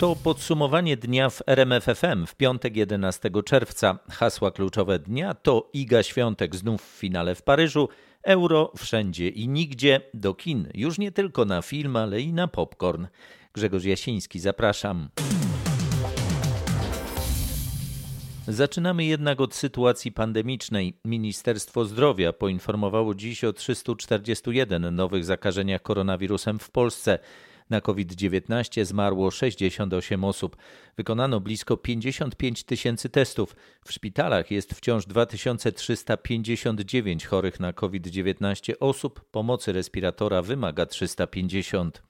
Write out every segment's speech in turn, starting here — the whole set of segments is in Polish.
To podsumowanie dnia w RMFFM w piątek 11 czerwca. Hasła kluczowe dnia to Iga Świątek znów w finale w Paryżu, euro wszędzie i nigdzie, do kin, już nie tylko na film, ale i na popcorn. Grzegorz Jasiński, zapraszam. Zaczynamy jednak od sytuacji pandemicznej. Ministerstwo Zdrowia poinformowało dziś o 341 nowych zakażeniach koronawirusem w Polsce. Na COVID-19 zmarło 68 osób. Wykonano blisko 55 tysięcy testów. W szpitalach jest wciąż 2359 chorych na COVID-19 osób. Pomocy respiratora wymaga 350.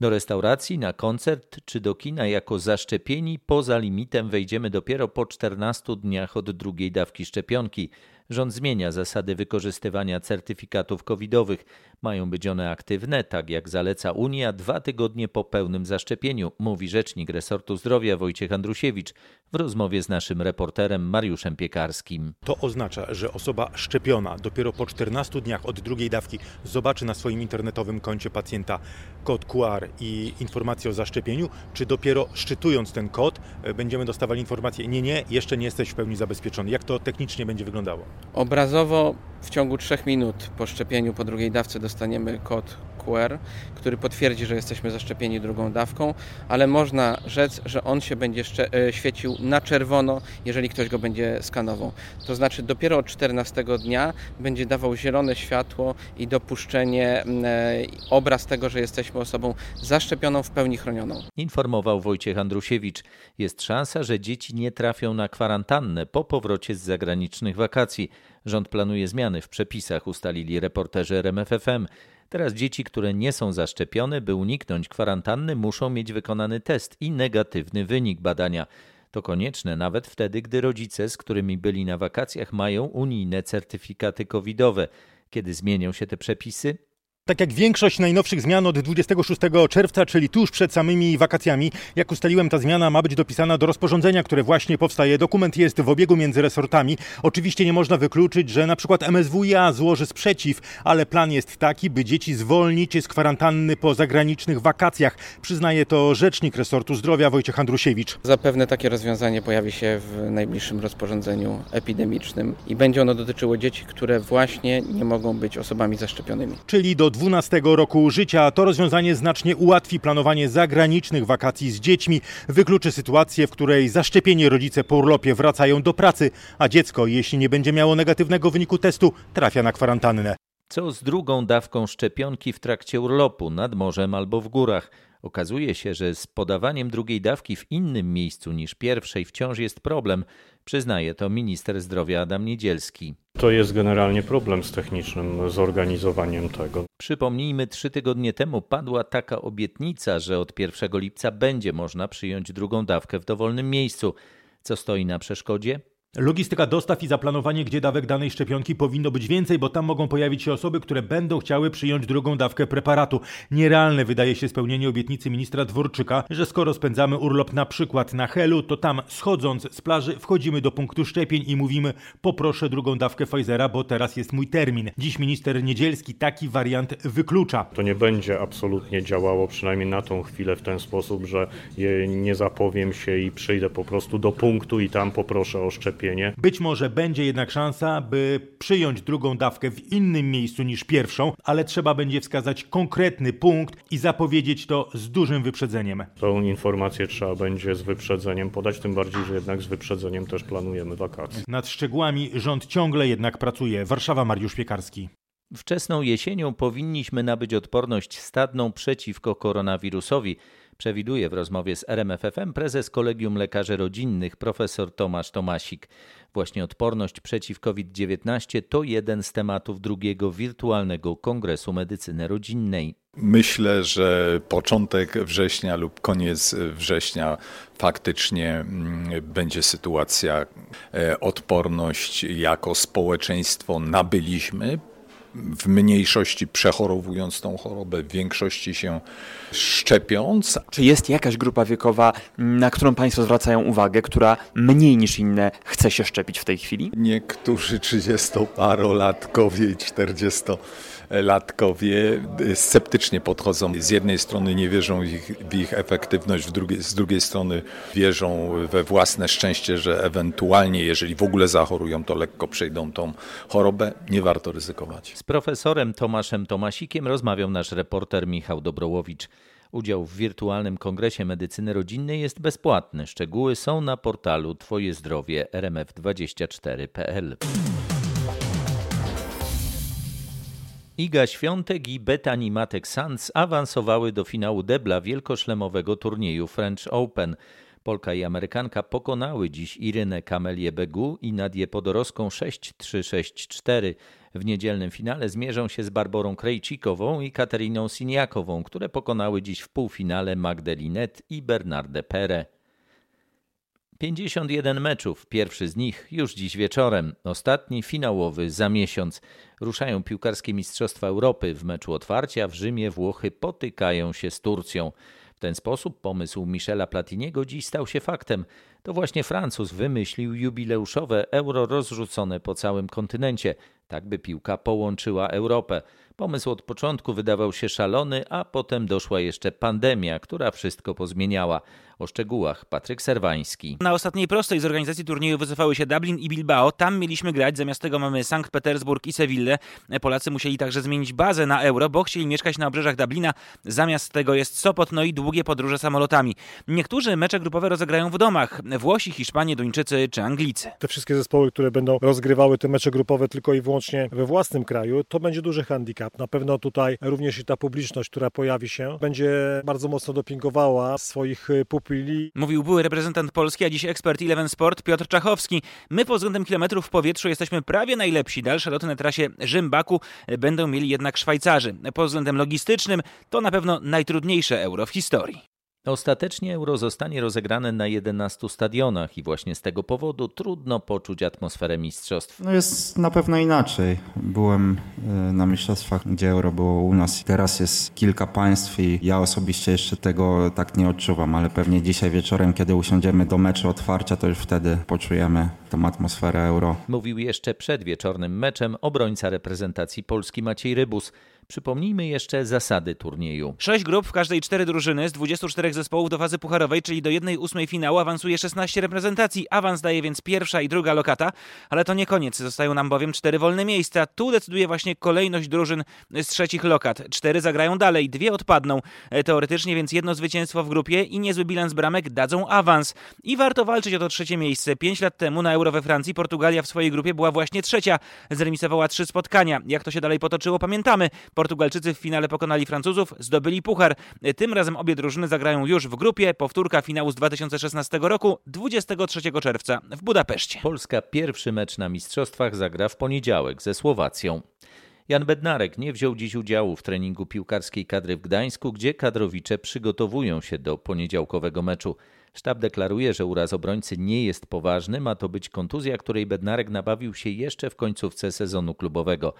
Do restauracji, na koncert czy do kina jako zaszczepieni poza limitem wejdziemy dopiero po 14 dniach od drugiej dawki szczepionki. Rząd zmienia zasady wykorzystywania certyfikatów covidowych. Mają być one aktywne, tak jak zaleca Unia, dwa tygodnie po pełnym zaszczepieniu, mówi rzecznik resortu zdrowia Wojciech Andrusiewicz w rozmowie z naszym reporterem Mariuszem Piekarskim. To oznacza, że osoba szczepiona dopiero po 14 dniach od drugiej dawki zobaczy na swoim internetowym koncie pacjenta kod QR i informację o zaszczepieniu, czy dopiero szczytując ten kod e, będziemy dostawali informację, nie, nie, jeszcze nie jesteś w pełni zabezpieczony. Jak to technicznie będzie wyglądało? Obrazowo w ciągu 3 minut po szczepieniu po drugiej dawce dostaniemy kod QR, który potwierdzi, że jesteśmy zaszczepieni drugą dawką, ale można rzec, że on się będzie e, świecił na czerwono, jeżeli ktoś go będzie skanował. To znaczy dopiero od 14 dnia będzie dawał zielone światło i dopuszczenie, e, obraz tego, że jesteśmy osobą zaszczepioną, w pełni chronioną. Informował Wojciech Andrusiewicz. Jest szansa, że dzieci nie trafią na kwarantannę po powrocie z zagranicznych wakacji. Rząd planuje zmiany w przepisach, ustalili reporterzy RMFFM. Teraz dzieci, które nie są zaszczepione, by uniknąć kwarantanny, muszą mieć wykonany test i negatywny wynik badania. To konieczne nawet wtedy, gdy rodzice, z którymi byli na wakacjach, mają unijne certyfikaty covidowe. Kiedy zmienią się te przepisy? Tak jak większość najnowszych zmian od 26 czerwca, czyli tuż przed samymi wakacjami, jak ustaliłem, ta zmiana ma być dopisana do rozporządzenia, które właśnie powstaje. Dokument jest w obiegu między resortami. Oczywiście nie można wykluczyć, że na przykład MSWiA złoży sprzeciw, ale plan jest taki, by dzieci zwolnić z kwarantanny po zagranicznych wakacjach. Przyznaje to rzecznik resortu zdrowia Wojciech Andrusiewicz. Zapewne takie rozwiązanie pojawi się w najbliższym rozporządzeniu epidemicznym i będzie ono dotyczyło dzieci, które właśnie nie mogą być osobami zaszczepionymi. Czyli do 12 roku życia. To rozwiązanie znacznie ułatwi planowanie zagranicznych wakacji z dziećmi, wykluczy sytuację, w której zaszczepieni rodzice po urlopie wracają do pracy, a dziecko, jeśli nie będzie miało negatywnego wyniku testu, trafia na kwarantannę. Co z drugą dawką szczepionki w trakcie urlopu nad morzem albo w górach? Okazuje się, że z podawaniem drugiej dawki w innym miejscu niż pierwszej wciąż jest problem, przyznaje to minister zdrowia Adam Niedzielski. To jest generalnie problem z technicznym zorganizowaniem tego. Przypomnijmy, trzy tygodnie temu padła taka obietnica, że od 1 lipca będzie można przyjąć drugą dawkę w dowolnym miejscu. Co stoi na przeszkodzie? Logistyka dostaw i zaplanowanie, gdzie dawek danej szczepionki powinno być więcej, bo tam mogą pojawić się osoby, które będą chciały przyjąć drugą dawkę preparatu. Nierealne wydaje się spełnienie obietnicy ministra Dworczyka, że skoro spędzamy urlop na przykład na Helu, to tam schodząc z plaży wchodzimy do punktu szczepień i mówimy poproszę drugą dawkę Pfizera, bo teraz jest mój termin. Dziś minister Niedzielski taki wariant wyklucza. To nie będzie absolutnie działało, przynajmniej na tą chwilę w ten sposób, że nie zapowiem się i przyjdę po prostu do punktu i tam poproszę o szczepienie szczepienie. Być może będzie jednak szansa, by przyjąć drugą dawkę w innym miejscu niż pierwszą, ale trzeba będzie wskazać konkretny punkt i zapowiedzieć to z dużym wyprzedzeniem. Tą informację trzeba będzie z wyprzedzeniem podać, tym bardziej, że jednak z wyprzedzeniem też planujemy wakacje. Nad szczegółami rząd ciągle jednak pracuje. Warszawa, Mariusz Piekarski. Wczesną jesienią powinniśmy nabyć odporność stadną przeciwko koronawirusowi przewiduje w rozmowie z RMFFM prezes Kolegium Lekarzy Rodzinnych profesor Tomasz Tomasik. Właśnie odporność przeciw COVID-19 to jeden z tematów drugiego wirtualnego Kongresu Medycyny Rodzinnej. Myślę, że początek września lub koniec września faktycznie mm, będzie sytuacja, e, odporność jako społeczeństwo nabyliśmy w mniejszości przechorowując tą chorobę, w większości się szczepiąc. Czy jest jakaś grupa wiekowa, na którą Państwo zwracają uwagę, która mniej niż inne chce się szczepić w tej chwili? Niektórzy 30-parolatkowie i 40 latkowie sceptycznie podchodzą. Z jednej strony nie wierzą ich, w ich efektywność, z drugiej strony wierzą we własne szczęście, że ewentualnie, jeżeli w ogóle zachorują, to lekko przejdą tą chorobę. Nie warto ryzykować. Z profesorem Tomaszem Tomasikiem rozmawiał nasz reporter Michał Dobrołowicz. Udział w wirtualnym kongresie medycyny rodzinnej jest bezpłatny. Szczegóły są na portalu Twoje zdrowie rmf24.pl. Iga Świątek i Betani Matek Sanz awansowały do finału debla wielkoszlemowego turnieju French Open. Polka i Amerykanka pokonały dziś Irynę Kamelię Begu i Nadię Podoroską 6-3-6-4. W niedzielnym finale zmierzą się z Barborą Krejcikową i Kateriną Siniakową, które pokonały dziś w półfinale Magdalinet i Bernardę Pere. 51 meczów, pierwszy z nich już dziś wieczorem, ostatni finałowy za miesiąc. Ruszają piłkarskie Mistrzostwa Europy. W meczu otwarcia w Rzymie Włochy potykają się z Turcją. W ten sposób pomysł Michela Platiniego dziś stał się faktem. To właśnie Francuz wymyślił jubileuszowe euro rozrzucone po całym kontynencie, tak by piłka połączyła Europę. Pomysł od początku wydawał się szalony, a potem doszła jeszcze pandemia, która wszystko pozmieniała. O szczegółach Patryk Serwański. Na ostatniej prostej z organizacji turnieju wycofały się Dublin i Bilbao. Tam mieliśmy grać, zamiast tego mamy Sankt Petersburg i Sewillę. Polacy musieli także zmienić bazę na euro, bo chcieli mieszkać na obrzeżach Dublina. Zamiast tego jest Sopot, no i długie podróże samolotami. Niektórzy mecze grupowe rozegrają w domach. Włosi, Hiszpanie, Duńczycy czy Anglicy. Te wszystkie zespoły, które będą rozgrywały te mecze grupowe tylko i wyłącznie we własnym kraju, to będzie duży handicap. Na pewno tutaj również i ta publiczność, która pojawi się, będzie bardzo mocno dopingowała swoich pupili. Mówił były reprezentant Polski, a dziś ekspert Eleven Sport Piotr Czachowski. My pod względem kilometrów w powietrzu jesteśmy prawie najlepsi. Dalsze loty na trasie Rzym-Baku będą mieli jednak Szwajcarzy. Pod względem logistycznym to na pewno najtrudniejsze euro w historii. Ostatecznie euro zostanie rozegrane na 11 stadionach i właśnie z tego powodu trudno poczuć atmosferę mistrzostw. No jest na pewno inaczej. Byłem e, na mistrzostwach, gdzie euro było u nas. Teraz jest kilka państw i ja osobiście jeszcze tego tak nie odczuwam, ale pewnie dzisiaj wieczorem, kiedy usiądziemy do meczu otwarcia, to już wtedy poczujemy tą atmosferę euro. Mówił jeszcze przed wieczornym meczem obrońca reprezentacji Polski Maciej Rybus. Przypomnijmy jeszcze zasady turnieju. Sześć grup, w każdej cztery drużyny z 24 zespołów do fazy pucharowej, czyli do jednej ósmej finału awansuje 16 reprezentacji. Awans daje więc pierwsza i druga lokata, ale to nie koniec. Zostają nam bowiem cztery wolne miejsca. Tu decyduje właśnie kolejność drużyn z trzecich lokat. Cztery zagrają dalej, dwie odpadną. Teoretycznie więc jedno zwycięstwo w grupie i niezły bilans bramek dadzą awans. I warto walczyć o to trzecie miejsce. Pięć lat temu na Euro we Francji Portugalia w swojej grupie była właśnie trzecia. Zremisowała trzy spotkania. Jak to się dalej potoczyło pamiętamy. Portugalczycy w finale pokonali Francuzów, zdobyli puchar. Tym razem obie drużyny zagrają już w grupie. Powtórka finału z 2016 roku 23 czerwca w Budapeszcie. Polska pierwszy mecz na mistrzostwach zagra w poniedziałek ze Słowacją. Jan Bednarek nie wziął dziś udziału w treningu piłkarskiej kadry w Gdańsku, gdzie kadrowicze przygotowują się do poniedziałkowego meczu. Sztab deklaruje, że uraz obrońcy nie jest poważny, ma to być kontuzja, której Bednarek nabawił się jeszcze w końcówce sezonu klubowego.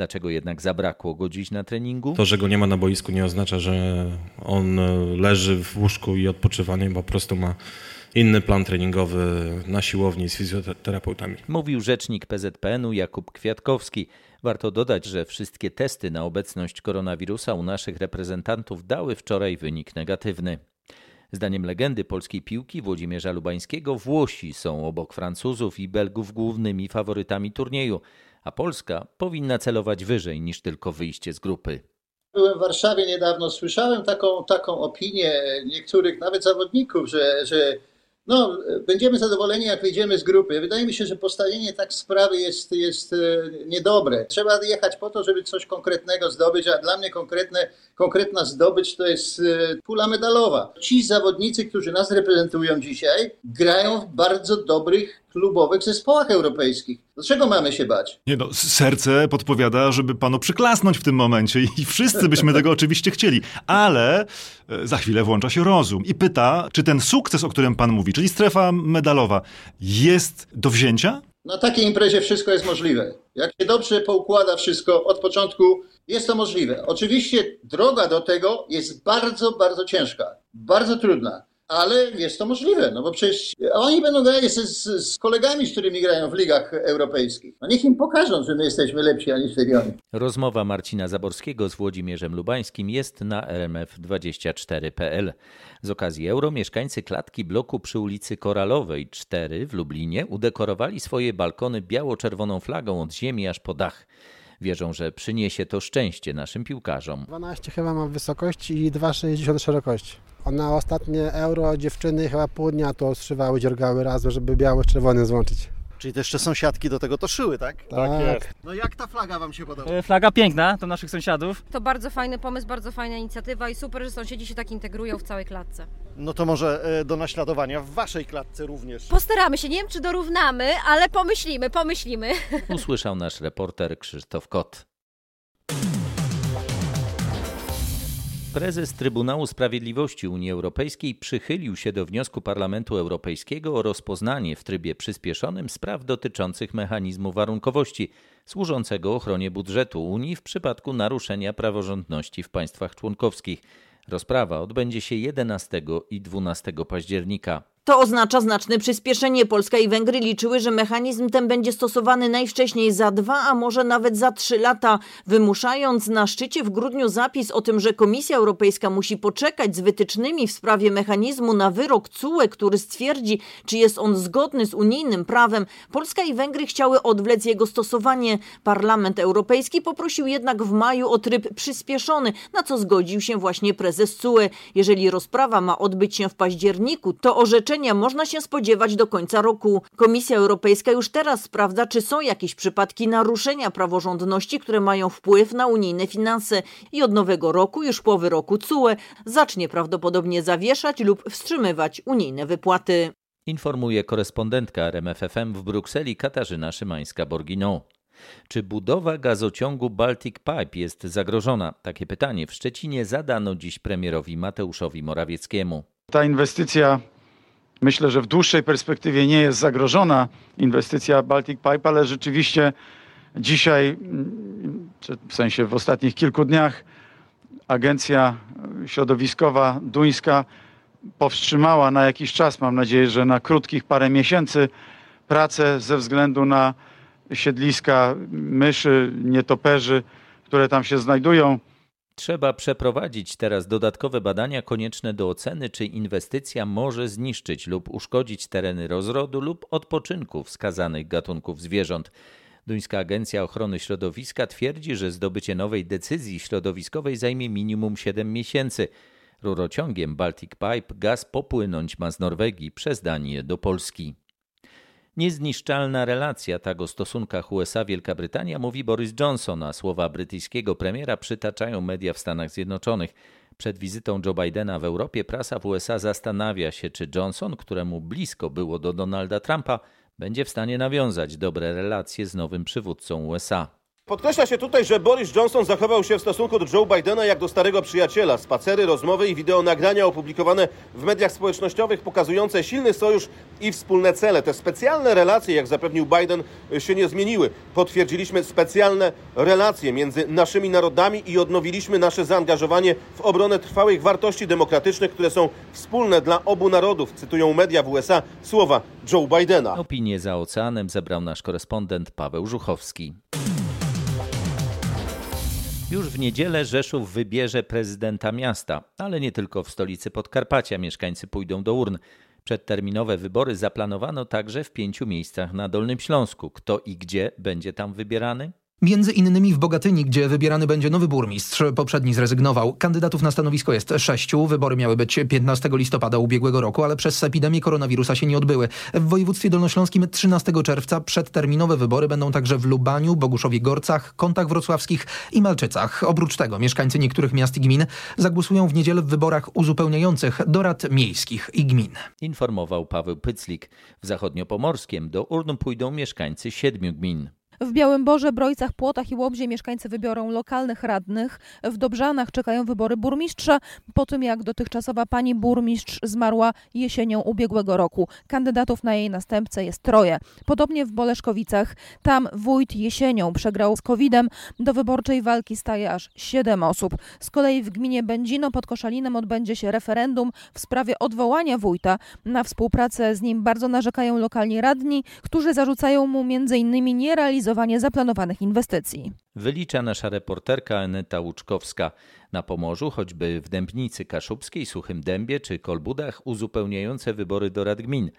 Dlaczego jednak zabrakło go dziś na treningu? To, że go nie ma na boisku nie oznacza, że on leży w łóżku i odpoczywa, nie, po prostu ma inny plan treningowy na siłowni z fizjoterapeutami. Mówił rzecznik PZPN-u Jakub Kwiatkowski. Warto dodać, że wszystkie testy na obecność koronawirusa u naszych reprezentantów dały wczoraj wynik negatywny. Zdaniem legendy polskiej piłki Włodzimierza Lubańskiego Włosi są obok Francuzów i Belgów głównymi faworytami turnieju, a Polska powinna celować wyżej niż tylko wyjście z grupy. Byłem w Warszawie niedawno, słyszałem taką, taką opinię niektórych nawet zawodników, że, że no, będziemy zadowoleni, jak wyjdziemy z grupy. Wydaje mi się, że postawienie tak sprawy jest, jest niedobre. Trzeba jechać po to, żeby coś konkretnego zdobyć, a dla mnie konkretne, konkretna zdobycz to jest pula medalowa. Ci zawodnicy, którzy nas reprezentują dzisiaj, grają w bardzo dobrych klubowych zespołach europejskich. Dlaczego mamy się bać? Nie no, serce podpowiada, żeby panu przyklasnąć w tym momencie i wszyscy byśmy tego oczywiście chcieli, ale za chwilę włącza się rozum i pyta, czy ten sukces, o którym pan mówi, czyli strefa medalowa, jest do wzięcia? Na takiej imprezie wszystko jest możliwe. Jak się dobrze poukłada wszystko od początku, jest to możliwe. Oczywiście droga do tego jest bardzo, bardzo ciężka, bardzo trudna ale jest to możliwe, no bo przecież oni będą grali z, z, kolegami, z którymi grają w ligach europejskich. No niech im pokażą, że my jesteśmy lepsi aniżeli oni. Rozmowa Marcina Zaborskiego z Włodzimierzem Lubańskim jest na rmf24.pl. Z okazji euro mieszkańcy klatki bloku przy ulicy Koralowej 4 w Lublinie udekorowali swoje balkony biało-czerwoną flagą od ziemi aż po dach. Wierzą, że przyniesie to szczęście naszym piłkarzom. 12 chyba ma wysokość i 2,60 szerokość. Na ostatnie euro dziewczyny chyba pół dnia to strzywały, dziergały razem, żeby biało z złączyć. Czyli te jeszcze sąsiadki do tego to szyły, tak? Tak jest. No jak ta flaga Wam się podoba? E, Flaga piękna, to naszych sąsiadów. To bardzo fajny pomysł, bardzo fajna inicjatywa i super, że sąsiedzi się tak integrują w całej klatce. No to może e, do naśladowania w Waszej klatce również. Postaramy się, nie wiem czy dorównamy, ale pomyślimy, pomyślimy. Usłyszał nasz reporter Krzysztof Kot. Prezes Trybunału Sprawiedliwości Unii Europejskiej przychylił się do wniosku Parlamentu Europejskiego o rozpoznanie w trybie przyspieszonym spraw dotyczących mechanizmu warunkowości służącego ochronie budżetu Unii w przypadku naruszenia praworządności w państwach członkowskich. Rozprawa odbędzie się 11 i 12 października. To oznacza znaczne przyspieszenie. Polska i Węgry liczyły, że mechanizm ten będzie stosowany najwcześniej za dwa, a może nawet za trzy lata, wymuszając na szczycie w grudniu zapis o tym, że Komisja Europejska musi poczekać z wytycznymi w sprawie mechanizmu na wyrok CUE, który stwierdzi, czy jest on zgodny z unijnym prawem. Polska i Węgry chciały odwlec jego stosowanie. Parlament Europejski poprosił jednak w maju o tryb przyspieszony, na co zgodził się właśnie prezes CUE. Jeżeli rozprawa ma odbyć się w październiku, to orzeczenie można się spodziewać do końca roku. Komisja Europejska już teraz sprawdza, czy są jakieś przypadki naruszenia praworządności, które mają wpływ na unijne finanse i od nowego roku, już połowy roku CUE, zacznie prawdopodobnie zawieszać lub wstrzymywać unijne wypłaty. Informuje korespondentka RMFFM w Brukseli Katarzyna Szymańska-Borginą. Czy budowa gazociągu Baltic Pipe jest zagrożona? Takie pytanie w Szczecinie zadano dziś premierowi Mateuszowi Morawieckiemu. Ta inwestycja myślę, że w dłuższej perspektywie nie jest zagrożona inwestycja Baltic Pipe, ale rzeczywiście dzisiaj, w sensie w ostatnich kilku dniach, agencja środowiskowa duńska powstrzymała na jakiś czas, mam nadzieję, że na krótkich parę miesięcy, pracę ze względu na siedliska myszy, nietoperzy, które tam się znajdują. Trzeba przeprowadzić teraz dodatkowe badania konieczne do oceny, czy inwestycja może zniszczyć lub uszkodzić tereny rozrodu lub odpoczynku wskazanych gatunków zwierząt. Duńska Agencja Ochrony Środowiska twierdzi, że zdobycie nowej decyzji środowiskowej zajmie minimum 7 miesięcy. Rurociągiem Baltic Pipe gaz popłynąć ma z Norwegii przez Danię do Polski. Niezniszczalna relacja, tak o stosunkach USA-Wielka Brytania mówi Boris Johnson, a słowa brytyjskiego premiera przytaczają media w Stanach Zjednoczonych. Przed wizytą Joe Bidena w Europie prasa w USA zastanawia się, czy Johnson, któremu blisko było do Donalda Trumpa, będzie w stanie nawiązać dobre relacje z nowym przywódcą USA. Podkreśla się tutaj, że Boris Johnson zachował się w stosunku do Joe Bidena jak do starego przyjaciela. Spacery, rozmowy i wideo nagrania opublikowane w mediach społecznościowych pokazujące silny sojusz i wspólne cele. Te specjalne relacje, jak zapewnił Biden, się nie zmieniły. Potwierdziliśmy specjalne relacje między naszymi narodami i odnowiliśmy nasze zaangażowanie w obronę trwałych wartości demokratycznych, które są wspólne dla obu narodów. Cytują media w USA słowa Joe Bidena. Opinię za oceanem zebrał nasz korespondent Paweł Żuchowski. Już w niedzielę Rzeszów wybierze prezydenta miasta, ale nie tylko w stolicy Podkarpacia mieszkańcy pójdą do urn. Przedterminowe wybory zaplanowano także w pięciu miejscach na Dolnym Śląsku. Kto i gdzie będzie tam wybierany? Między innymi w Bogatyni, gdzie wybierany będzie nowy burmistrz. Poprzedni zrezygnował. Kandydatów na stanowisko jest sześciu. Wybory miały być 15 listopada ubiegłego roku, ale przez epidemię koronawirusa się nie odbyły. W województwie dolnośląskim 13 czerwca przedterminowe wybory będą także w Lubaniu, Boguszowie Gorcach, Kątach Wrocławskich i Malczycach. Oprócz tego mieszkańcy niektórych miast i gmin zagłosują w niedzielę w wyborach uzupełniających do rad miejskich i gmin. Informował Paweł Pyclik. W zachodniopomorskiem do urn pójdą mieszkańcy siedmiu gmin. W Białym Borze, Brojcach, Płotach i Łobzie mieszkańcy wybiorą lokalnych radnych. W Dobrzanach czekają wybory burmistrza po tym, jak dotychczasowa pani burmistrz zmarła jesienią ubiegłego roku. Kandydatów na jej następcę jest troje. Podobnie w Boleszkowicach. Tam wójt jesienią przegrał z COVID-em. Do wyborczej walki staje aż siedem osób. Z kolei w gminie Będzino pod Koszalinem odbędzie się referendum w sprawie odwołania wójta. Na współpracę z nim bardzo narzekają lokalni radni, którzy zarzucają mu m.in. nierealizowanie zaplanowanych inwestycji. Wylicza nasza reporterka Aneta Łuczkowska. Na Pomorzu, choćby w Dębnicy Kaszubskiej, Suchym Dębie czy Kolbudach, uzupełniające wybory do rad gmin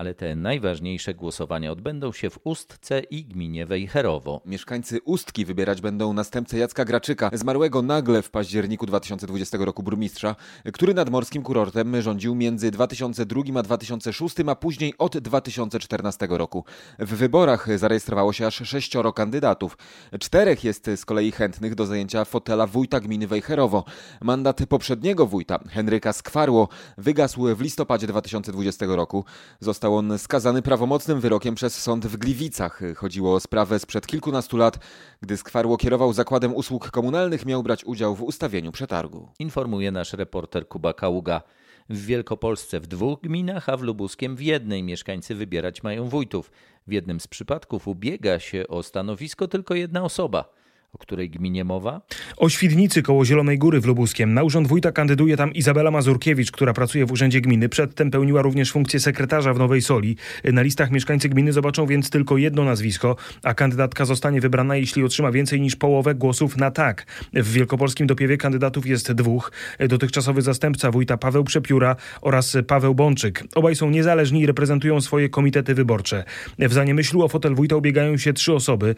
ale te najważniejsze głosowania odbędą się w Ustce i gminie Wejherowo. Mieszkańcy Ustki wybierać będą następcę Jacka Graczyka, zmarłego nagle w październiku 2020 roku burmistrza, który nadmorskim kurortem rządził między 2002 a 2006, a później od 2014 roku. W wyborach zarejestrowało się aż sześcioro kandydatów. Czterech jest z kolei chętnych do zajęcia fotela wójta gminy Wejherowo. Mandat poprzedniego wójta, Henryka Skwarło, wygasł w listopadzie 2020 roku. Został Został on skazany prawomocnym wyrokiem przez sąd w Gliwicach. Chodziło o sprawę sprzed kilkunastu lat, gdy Skwarło kierował zakładem usług komunalnych, miał brać udział w ustawieniu przetargu. Informuje nasz reporter Kuba Kaługa. W Wielkopolsce w dwóch gminach, a w Lubuskiem w jednej mieszkańcy wybierać mają wójtów. W jednym z przypadków ubiega się o stanowisko tylko jedna osoba. O której gminie mowa? O Świdnicy koło Zielonej Góry w Lubuskiem. Na urząd wójta kandyduje tam Izabela Mazurkiewicz, która pracuje w urzędzie gminy. Przedtem pełniła również funkcję sekretarza w Nowej Soli. Na listach mieszkańcy gminy zobaczą więc tylko jedno nazwisko, a kandydatka zostanie wybrana, jeśli otrzyma więcej niż połowę głosów na tak. W wielkopolskim dopiewie kandydatów jest dwóch. Dotychczasowy zastępca wójta Paweł Przepióra oraz Paweł Bączyk. Obaj są niezależni i reprezentują swoje komitety wyborcze. W Zaniemyślu o fotel wójta ubiegają się trzy osoby.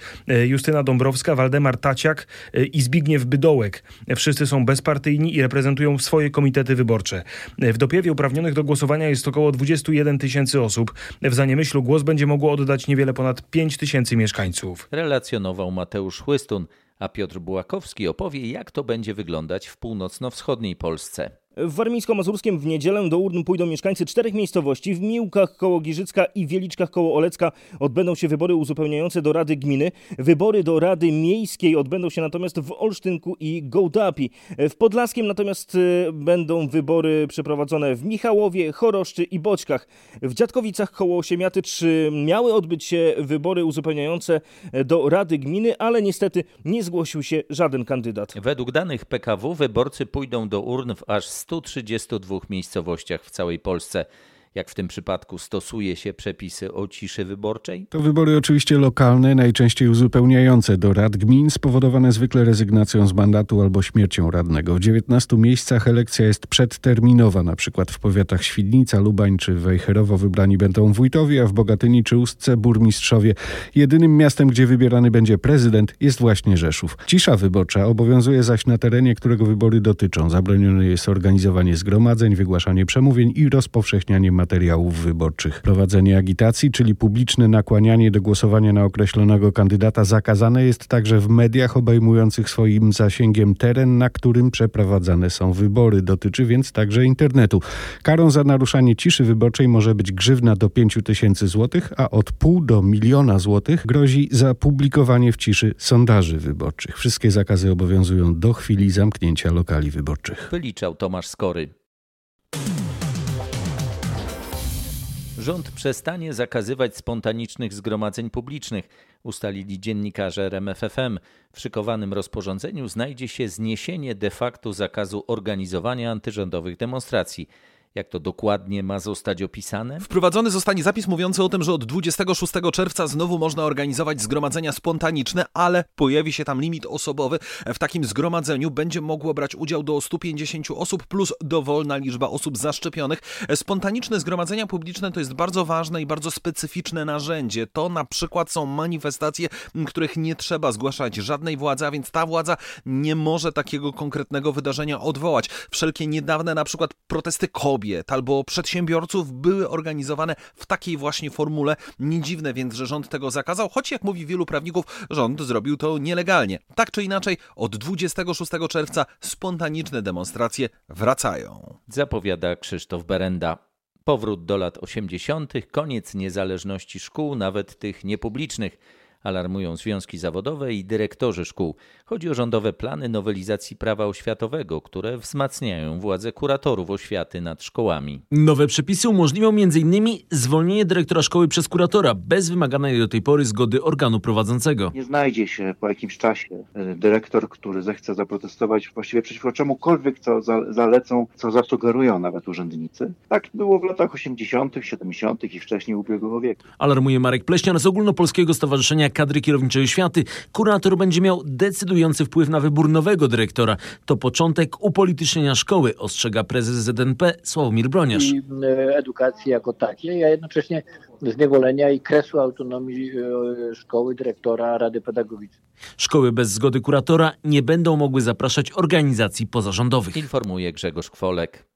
Justyna Dąbrowska, Waldemar Taciak y, i Zbigniew Bydołek. Wszyscy są bezpartyjni i reprezentują swoje komitety wyborcze. W Dopiewie uprawnionych do głosowania jest około 21 tysięcy osób. W Zaniemyślu głos będzie mogło oddać niewiele ponad 5 tysięcy mieszkańców. Relacjonował Mateusz Chłystun, a Piotr Bułakowski opowie, jak to będzie wyglądać w północno-wschodniej Polsce. W Warmińsko-Mazurskiem w niedzielę do urn pójdą mieszkańcy czterech miejscowości. W Miłkach koło Giżycka i Wieliczkach koło Olecka odbędą się wybory uzupełniające do Rady Gminy. Wybory do Rady Miejskiej odbędą się natomiast w Olsztynku i Gołdapi. W Podlaskiem natomiast e, będą wybory przeprowadzone w Michałowie, Choroszczy i Boćkach. W Dziadkowicach koło Osiemiatycz miały odbyć się wybory uzupełniające do Rady Gminy, ale niestety nie zgłosił się żaden kandydat. Według danych PKW wyborcy pójdą do urn w aż 132 miejscowościach w całej Polsce jak w tym przypadku stosuje się przepisy o ciszy wyborczej? To wybory oczywiście lokalne, najczęściej uzupełniające do rad gmin, spowodowane zwykle rezygnacją z mandatu albo śmiercią radnego. W 19 miejscach elekcja jest przedterminowa, na przykład w powiatach Świdnica, Lubań czy Wejherowo wybrani będą wójtowie, a w Bogatyni czy Ustce burmistrzowie. Jedynym miastem, gdzie wybierany będzie prezydent jest właśnie Rzeszów. Cisza wyborcza obowiązuje zaś na terenie, którego wybory dotyczą. Zabronione jest organizowanie zgromadzeń, wygłaszanie przemówień i rozpowszechnianie materiałów wyborczych. Prowadzenie agitacji, czyli publiczne nakłanianie do głosowania na określonego kandydata zakazane jest także w mediach obejmujących swoim zasięgiem teren, na którym przeprowadzane są wybory. Dotyczy więc także internetu. Karą za naruszanie ciszy wyborczej może być grzywna do 5 tysięcy złotych, a od pół do miliona złotych grozi za publikowanie w ciszy sondaży wyborczych. Wszystkie zakazy obowiązują do chwili zamknięcia lokali wyborczych. Wyliczał Tomasz Skory. Rząd przestanie zakazywać spontanicznych zgromadzeń publicznych, ustalili dziennikarze RMFFM. W szykowanym rozporządzeniu znajdzie się zniesienie de facto zakazu organizowania antyrządowych demonstracji. Jak to dokładnie ma zostać opisane? Wprowadzony zostanie zapis mówiący o tym, że od 26 czerwca znowu można organizować zgromadzenia spontaniczne, ale pojawi się tam limit osobowy. W takim zgromadzeniu będzie mogło brać udział do 150 osób plus dowolna liczba osób zaszczepionych. Spontaniczne zgromadzenia publiczne to jest bardzo ważne i bardzo specyficzne narzędzie. To na przykład są manifestacje, których nie trzeba zgłaszać żadnej władzy, a więc ta władza nie może takiego konkretnego wydarzenia odwołać. Wszelkie niedawne na przykład protesty kobiet, kobiet albo przedsiębiorców były organizowane w takiej właśnie formule. Nie dziwne więc, że rząd tego zakazał, choć jak mówi wielu prawników, rząd zrobił to nielegalnie. Tak czy inaczej, od 26 czerwca spontaniczne demonstracje wracają. Zapowiada Krzysztof Berenda. Powrót do lat 80., koniec niezależności szkół, nawet tych niepublicznych Alarmują związki zawodowe i dyrektorzy szkół. Chodzi o rządowe plany nowelizacji prawa oświatowego, które wzmacniają władzę kuratorów oświaty nad szkołami. Nowe przepisy umożliwią m.in. zwolnienie dyrektora szkoły przez kuratora bez wymaganej do tej pory zgody organu prowadzącego. Nie znajdzie się po jakimś czasie e, dyrektor, który zechce zaprotestować właściwie przeciwko czemukolwiek, co zalecą, co zasugerują nawet urzędnicy. Tak było w latach 80., 70. i wcześniej ubiegłego wieku. Alarmuje Marek Pleśniar z Ogólnopolskiego Stowarzyszenia Kadry Kierowniczej Oświaty. Kurator będzie miał decydujący wpływ na wybór nowego dyrektora. To początek upolitycznienia szkoły, ostrzega prezes ZNP Sławomir Broniarz. I e, edukacji jako takiej, a jednocześnie zniewolenia i kresu autonomii e, szkoły, dyrektora, rady pedagogicznej. Szkoły bez zgody kuratora nie będą mogły zapraszać organizacji pozarządowych. Informuje Grzegorz Kwolek.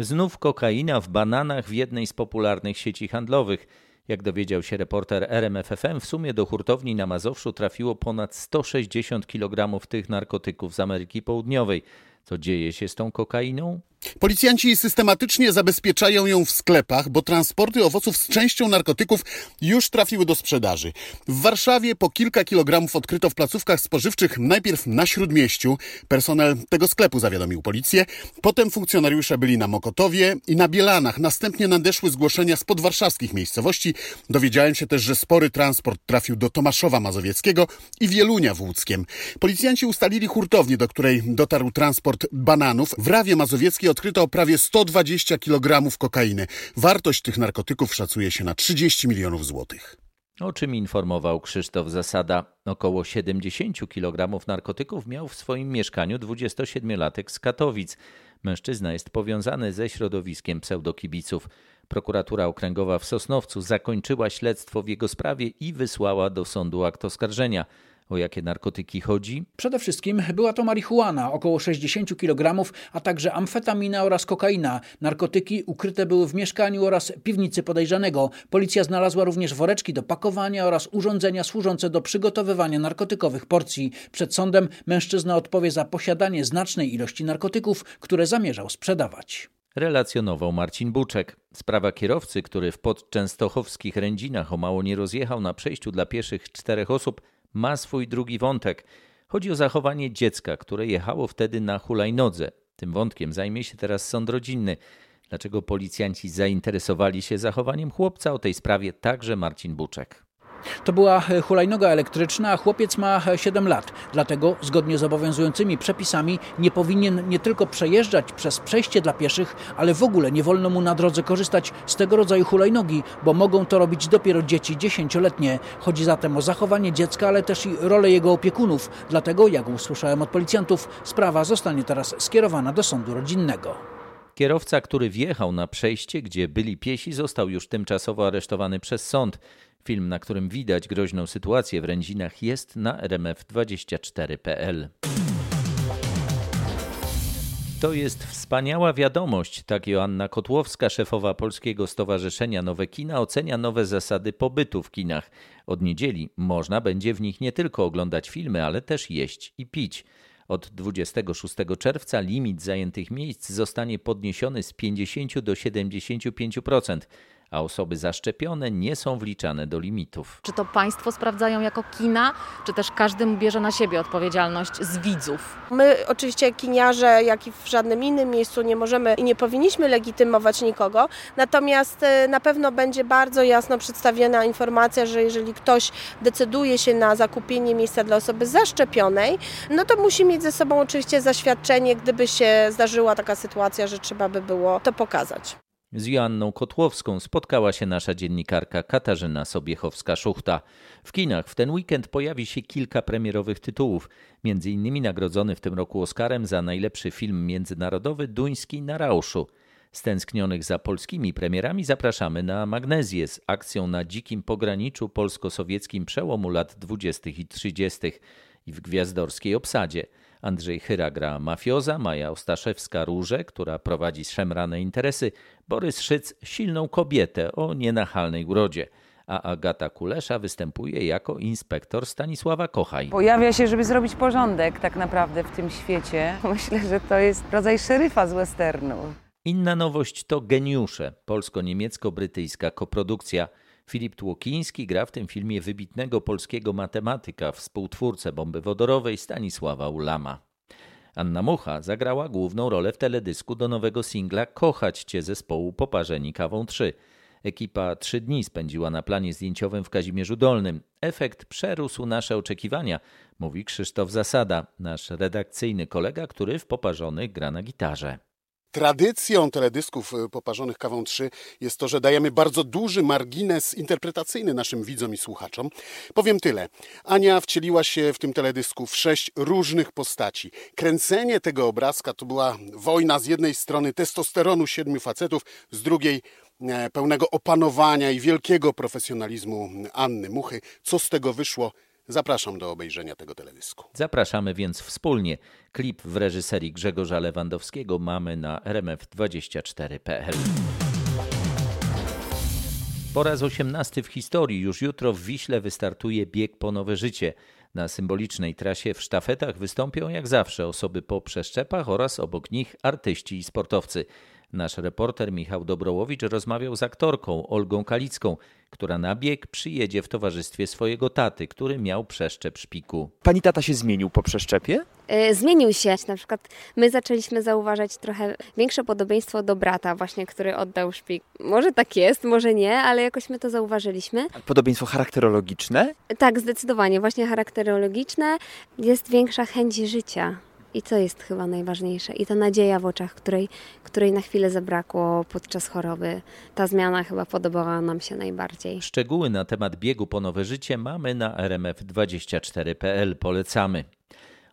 Znów kokaina w bananach w jednej z popularnych sieci handlowych. Jak dowiedział się reporter RMFFM, w sumie do hurtowni na Mazowszu trafiło ponad 160 kg tych narkotyków z Ameryki Południowej. Co dzieje się z tą kokainą? Policjanci systematycznie zabezpieczają ją w sklepach, bo transporty owoców z częścią narkotyków już trafiły do sprzedaży. W Warszawie po kilka kilogramów odkryto w placówkach spożywczych najpierw na Śródmieściu. Personel tego sklepu zawiadomił policję. Potem funkcjonariusze byli na Mokotowie i na Bielanach. Następnie nadeszły zgłoszenia z podwarszawskich miejscowości. Dowiedziałem się też, że spory transport trafił do Tomaszowa Mazowieckiego i Wielunia w Łódzkiem. Policjanci ustalili hurtownię, do której dotarł transport bananów. W Rawie Mazowieckiej odkryto prawie 120 kg kokainy. Wartość tych narkotyków szacuje się na 30 milionów złotych. O czym informował Krzysztof Zasada. Około 70 kg narkotyków miał w swoim mieszkaniu 27-latek z Katowic. Mężczyzna jest powiązany ze środowiskiem pseudokibiców. Prokuratura Okręgowa w Sosnowcu zakończyła śledztwo w jego sprawie i wysłała do sądu akt oskarżenia. O jakie narkotyki chodzi? Przede wszystkim była to marihuana, około 60 kg, a także amfetamina oraz kokaina. Narkotyki ukryte były w mieszkaniu oraz piwnicy podejrzanego. Policja znalazła również woreczki do pakowania oraz urządzenia służące do przygotowywania narkotykowych porcji. Przed sądem mężczyzna odpowie za posiadanie znacznej ilości narkotyków, które zamierzał sprzedawać relacjonował Marcin Buczek. Sprawa kierowcy, który w podczęstochowskich rędzinach o mało nie rozjechał na przejściu dla pieszych czterech osób, ma swój drugi wątek. Chodzi o zachowanie dziecka, które jechało wtedy na hulajnodze. Tym wątkiem zajmie się teraz sąd rodzinny. Dlaczego policjanci zainteresowali się zachowaniem chłopca? O tej sprawie także Marcin Buczek. To była hulajnoga elektryczna, a chłopiec ma 7 e, lat. Dlatego, zgodnie z obowiązującymi przepisami, nie powinien nie tylko przejeżdżać przez przejście dla pieszych, ale w ogóle nie wolno mu na drodze korzystać z tego rodzaju hulajnogi, bo mogą to robić dopiero dzieci dziesięcioletnie. Chodzi zatem o zachowanie dziecka, ale też i rolę jego opiekunów. Dlatego, jak usłyszałem od policjantów, sprawa zostanie teraz skierowana do sądu rodzinnego. Kierowca, który wjechał na przejście, gdzie byli piesi, został już tymczasowo aresztowany przez sąd. Film, na którym widać groźną sytuację w Rędzinach jest na rmf24.pl. To jest wspaniała wiadomość, tak Joanna Kotłowska, szefowa Polskiego Stowarzyszenia Nowe Kina, ocenia nowe zasady pobytu w kinach. Od niedzieli można będzie w nich nie tylko oglądać filmy, ale też jeść i pić. Od 26 czerwca limit zajętych miejsc zostanie podniesiony z 50 do 75% a osoby zaszczepione nie są wliczane do limitów. Czy to państwo sprawdzają jako kina, czy też każdy bierze na siebie odpowiedzialność z widzów? My oczywiście kiniarze, jak i w żadnym innym miejscu nie możemy i nie powinniśmy legitymować nikogo, natomiast e, na pewno będzie bardzo jasno przedstawiona informacja, że jeżeli ktoś decyduje się na zakupienie miejsca dla osoby zaszczepionej, no to musi mieć ze sobą oczywiście zaświadczenie, gdyby się zdarzyła taka sytuacja, że trzeba by było to pokazać. Z Joanną Kotłowską spotkała się nasza dziennikarka Katarzyna Sobiechowska-Szuchta. W kinach w ten weekend pojawi się kilka premierowych tytułów, między innymi nagrodzony w tym roku Oscarem za najlepszy film międzynarodowy Duński na Rauszu. Stęsknionych za polskimi premierami zapraszamy na Magnezję z akcją na dzikim pograniczu polsko-sowieckim przełomu lat 20. i 30. i w gwiazdorskiej obsadzie – Andrzej Chyra gra mafioza, Maja Ostaszewska róże, która prowadzi szemrane interesy, Borys Szyc silną kobietę o nienachalnej urodzie a Agata Kulesza występuje jako inspektor Stanisława Kochaj. Pojawia się, żeby zrobić porządek tak naprawdę w tym świecie. Myślę, że to jest rodzaj szeryfa z westernu. Inna nowość to Geniusze, polsko-niemiecko-brytyjska koprodukcja. Filip Tłokiński gra w tym filmie wybitnego polskiego matematyka, współtwórcę bomby wodorowej Stanisława Ulama. Anna Mucha zagrała główną rolę w teledysku do nowego singla Kochać Cię zespołu Poparzeni Kawą 3. Ekipa trzy dni spędziła na planie zdjęciowym w Kazimierzu Dolnym. Efekt przerósł nasze oczekiwania, mówi Krzysztof Zasada, nasz redakcyjny kolega, który w Poparzonych gra na gitarze. Tradycją teledysków y, poparzonych kawą 3 jest to, że dajemy bardzo duży margines interpretacyjny naszym widzom i słuchaczom. Powiem tyle. Ania wcieliła się w tym teledysku w sześć różnych postaci. Kręcenie tego obrazka to była wojna z jednej strony testosteronu siedmiu facetów, z drugiej e, pełnego opanowania i wielkiego profesjonalizmu Anny Muchy. Co z tego wyszło? Zapraszam do obejrzenia tego teledysku. Zapraszamy więc wspólnie. Klip w reżyserii Grzegorza Lewandowskiego mamy na rmf24.pl. Po raz 18 w historii już jutro w Wiśle wystartuje bieg po nowe życie. Na symbolicznej trasie w sztafetach wystąpią jak zawsze osoby po przeszczepach oraz obok nich artyści i sportowcy. Nasz reporter Michał Dobrołowicz rozmawiał z aktorką Olgą Kalicką, która na bieg przyjedzie w towarzystwie swojego taty, który miał przeszczep szpiku. Pani tata się zmienił po przeszczepie? Yy, zmienił się. Na przykład my zaczęliśmy zauważać trochę większe podobieństwo do brata właśnie, który oddał szpik. Może tak jest, może nie, ale jakoś my to zauważyliśmy. Podobieństwo charakterologiczne? Tak, zdecydowanie. Właśnie charakterologiczne. Jest większa chęć życia. I co jest chyba najważniejsze? I ta nadzieja w oczach, której, której na chwilę zabrakło podczas choroby. Ta zmiana chyba podobała nam się najbardziej. Szczegóły na temat biegu po nowe życie mamy na rmf24.pl. Polecamy.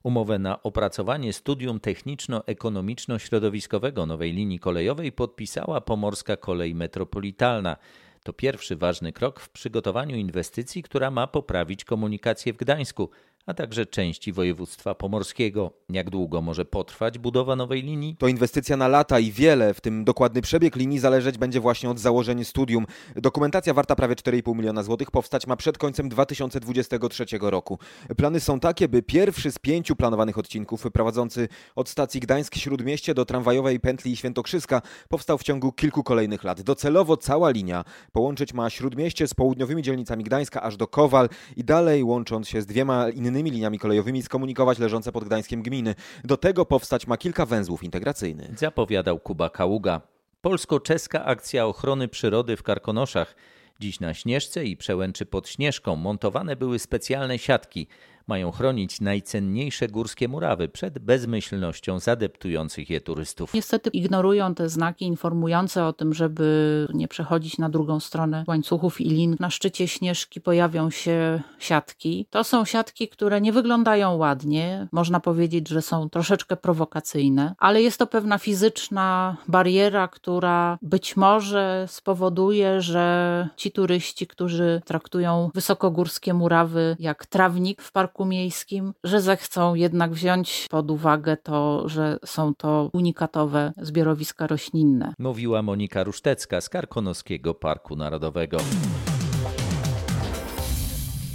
Umowę na opracowanie studium techniczno-ekonomiczno-środowiskowego nowej linii kolejowej podpisała Pomorska Kolej Metropolitalna. To pierwszy ważny krok w przygotowaniu inwestycji, która ma poprawić komunikację w Gdańsku, a także części województwa pomorskiego. Jak długo może potrwać budowa nowej linii? To inwestycja na lata i wiele, w tym dokładny przebieg linii, zależeć będzie właśnie od założenia studium. Dokumentacja warta prawie 4,5 miliona złotych powstać ma przed końcem 2023 roku. Plany są takie, by pierwszy z pięciu planowanych odcinków prowadzący od stacji Gdańsk-Śródmieście do tramwajowej pętli Świętokrzyska powstał w ciągu kilku kolejnych lat. Docelowo cała linia połączyć ma Śródmieście z południowymi dzielnicami Gdańska aż do Kowal i dalej łącząc się z dwiema innymi innymi liniami kolejowymi skomunikować leżące pod Gdańskiem gminy. Do tego powstać ma kilka węzłów integracyjnych. Zapowiadał Kuba Kaługa. Polsko-czeska akcja ochrony przyrody w Karkonoszach. Dziś na Śnieżce i Przełęczy pod Śnieżką montowane były specjalne siatki mają chronić najcenniejsze górskie murawy przed bezmyślnością zadeptujących je turystów. Niestety ignorują te znaki informujące o tym, żeby nie przechodzić na drugą stronę łańcuchów i lin. Na szczycie Śnieżki pojawią się siatki. To są siatki, które nie wyglądają ładnie. Można powiedzieć, że są troszeczkę prowokacyjne, ale jest to pewna fizyczna bariera, która być może spowoduje, że ci turyści, którzy traktują wysokogórskie murawy jak trawnik w parku parku miejskim, że zechcą jednak wziąć pod uwagę to, że są to unikatowe zbiorowiska roślinne. Mówiła Monika Rusztecka z Karkonoskiego Parku Narodowego.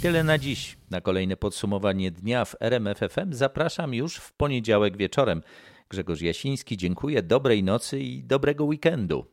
Tyle na dziś. Na kolejne podsumowanie dnia w RMFFM zapraszam już w poniedziałek wieczorem. Grzegorz Jasiński, dziękuję, dobrej nocy i dobrego weekendu.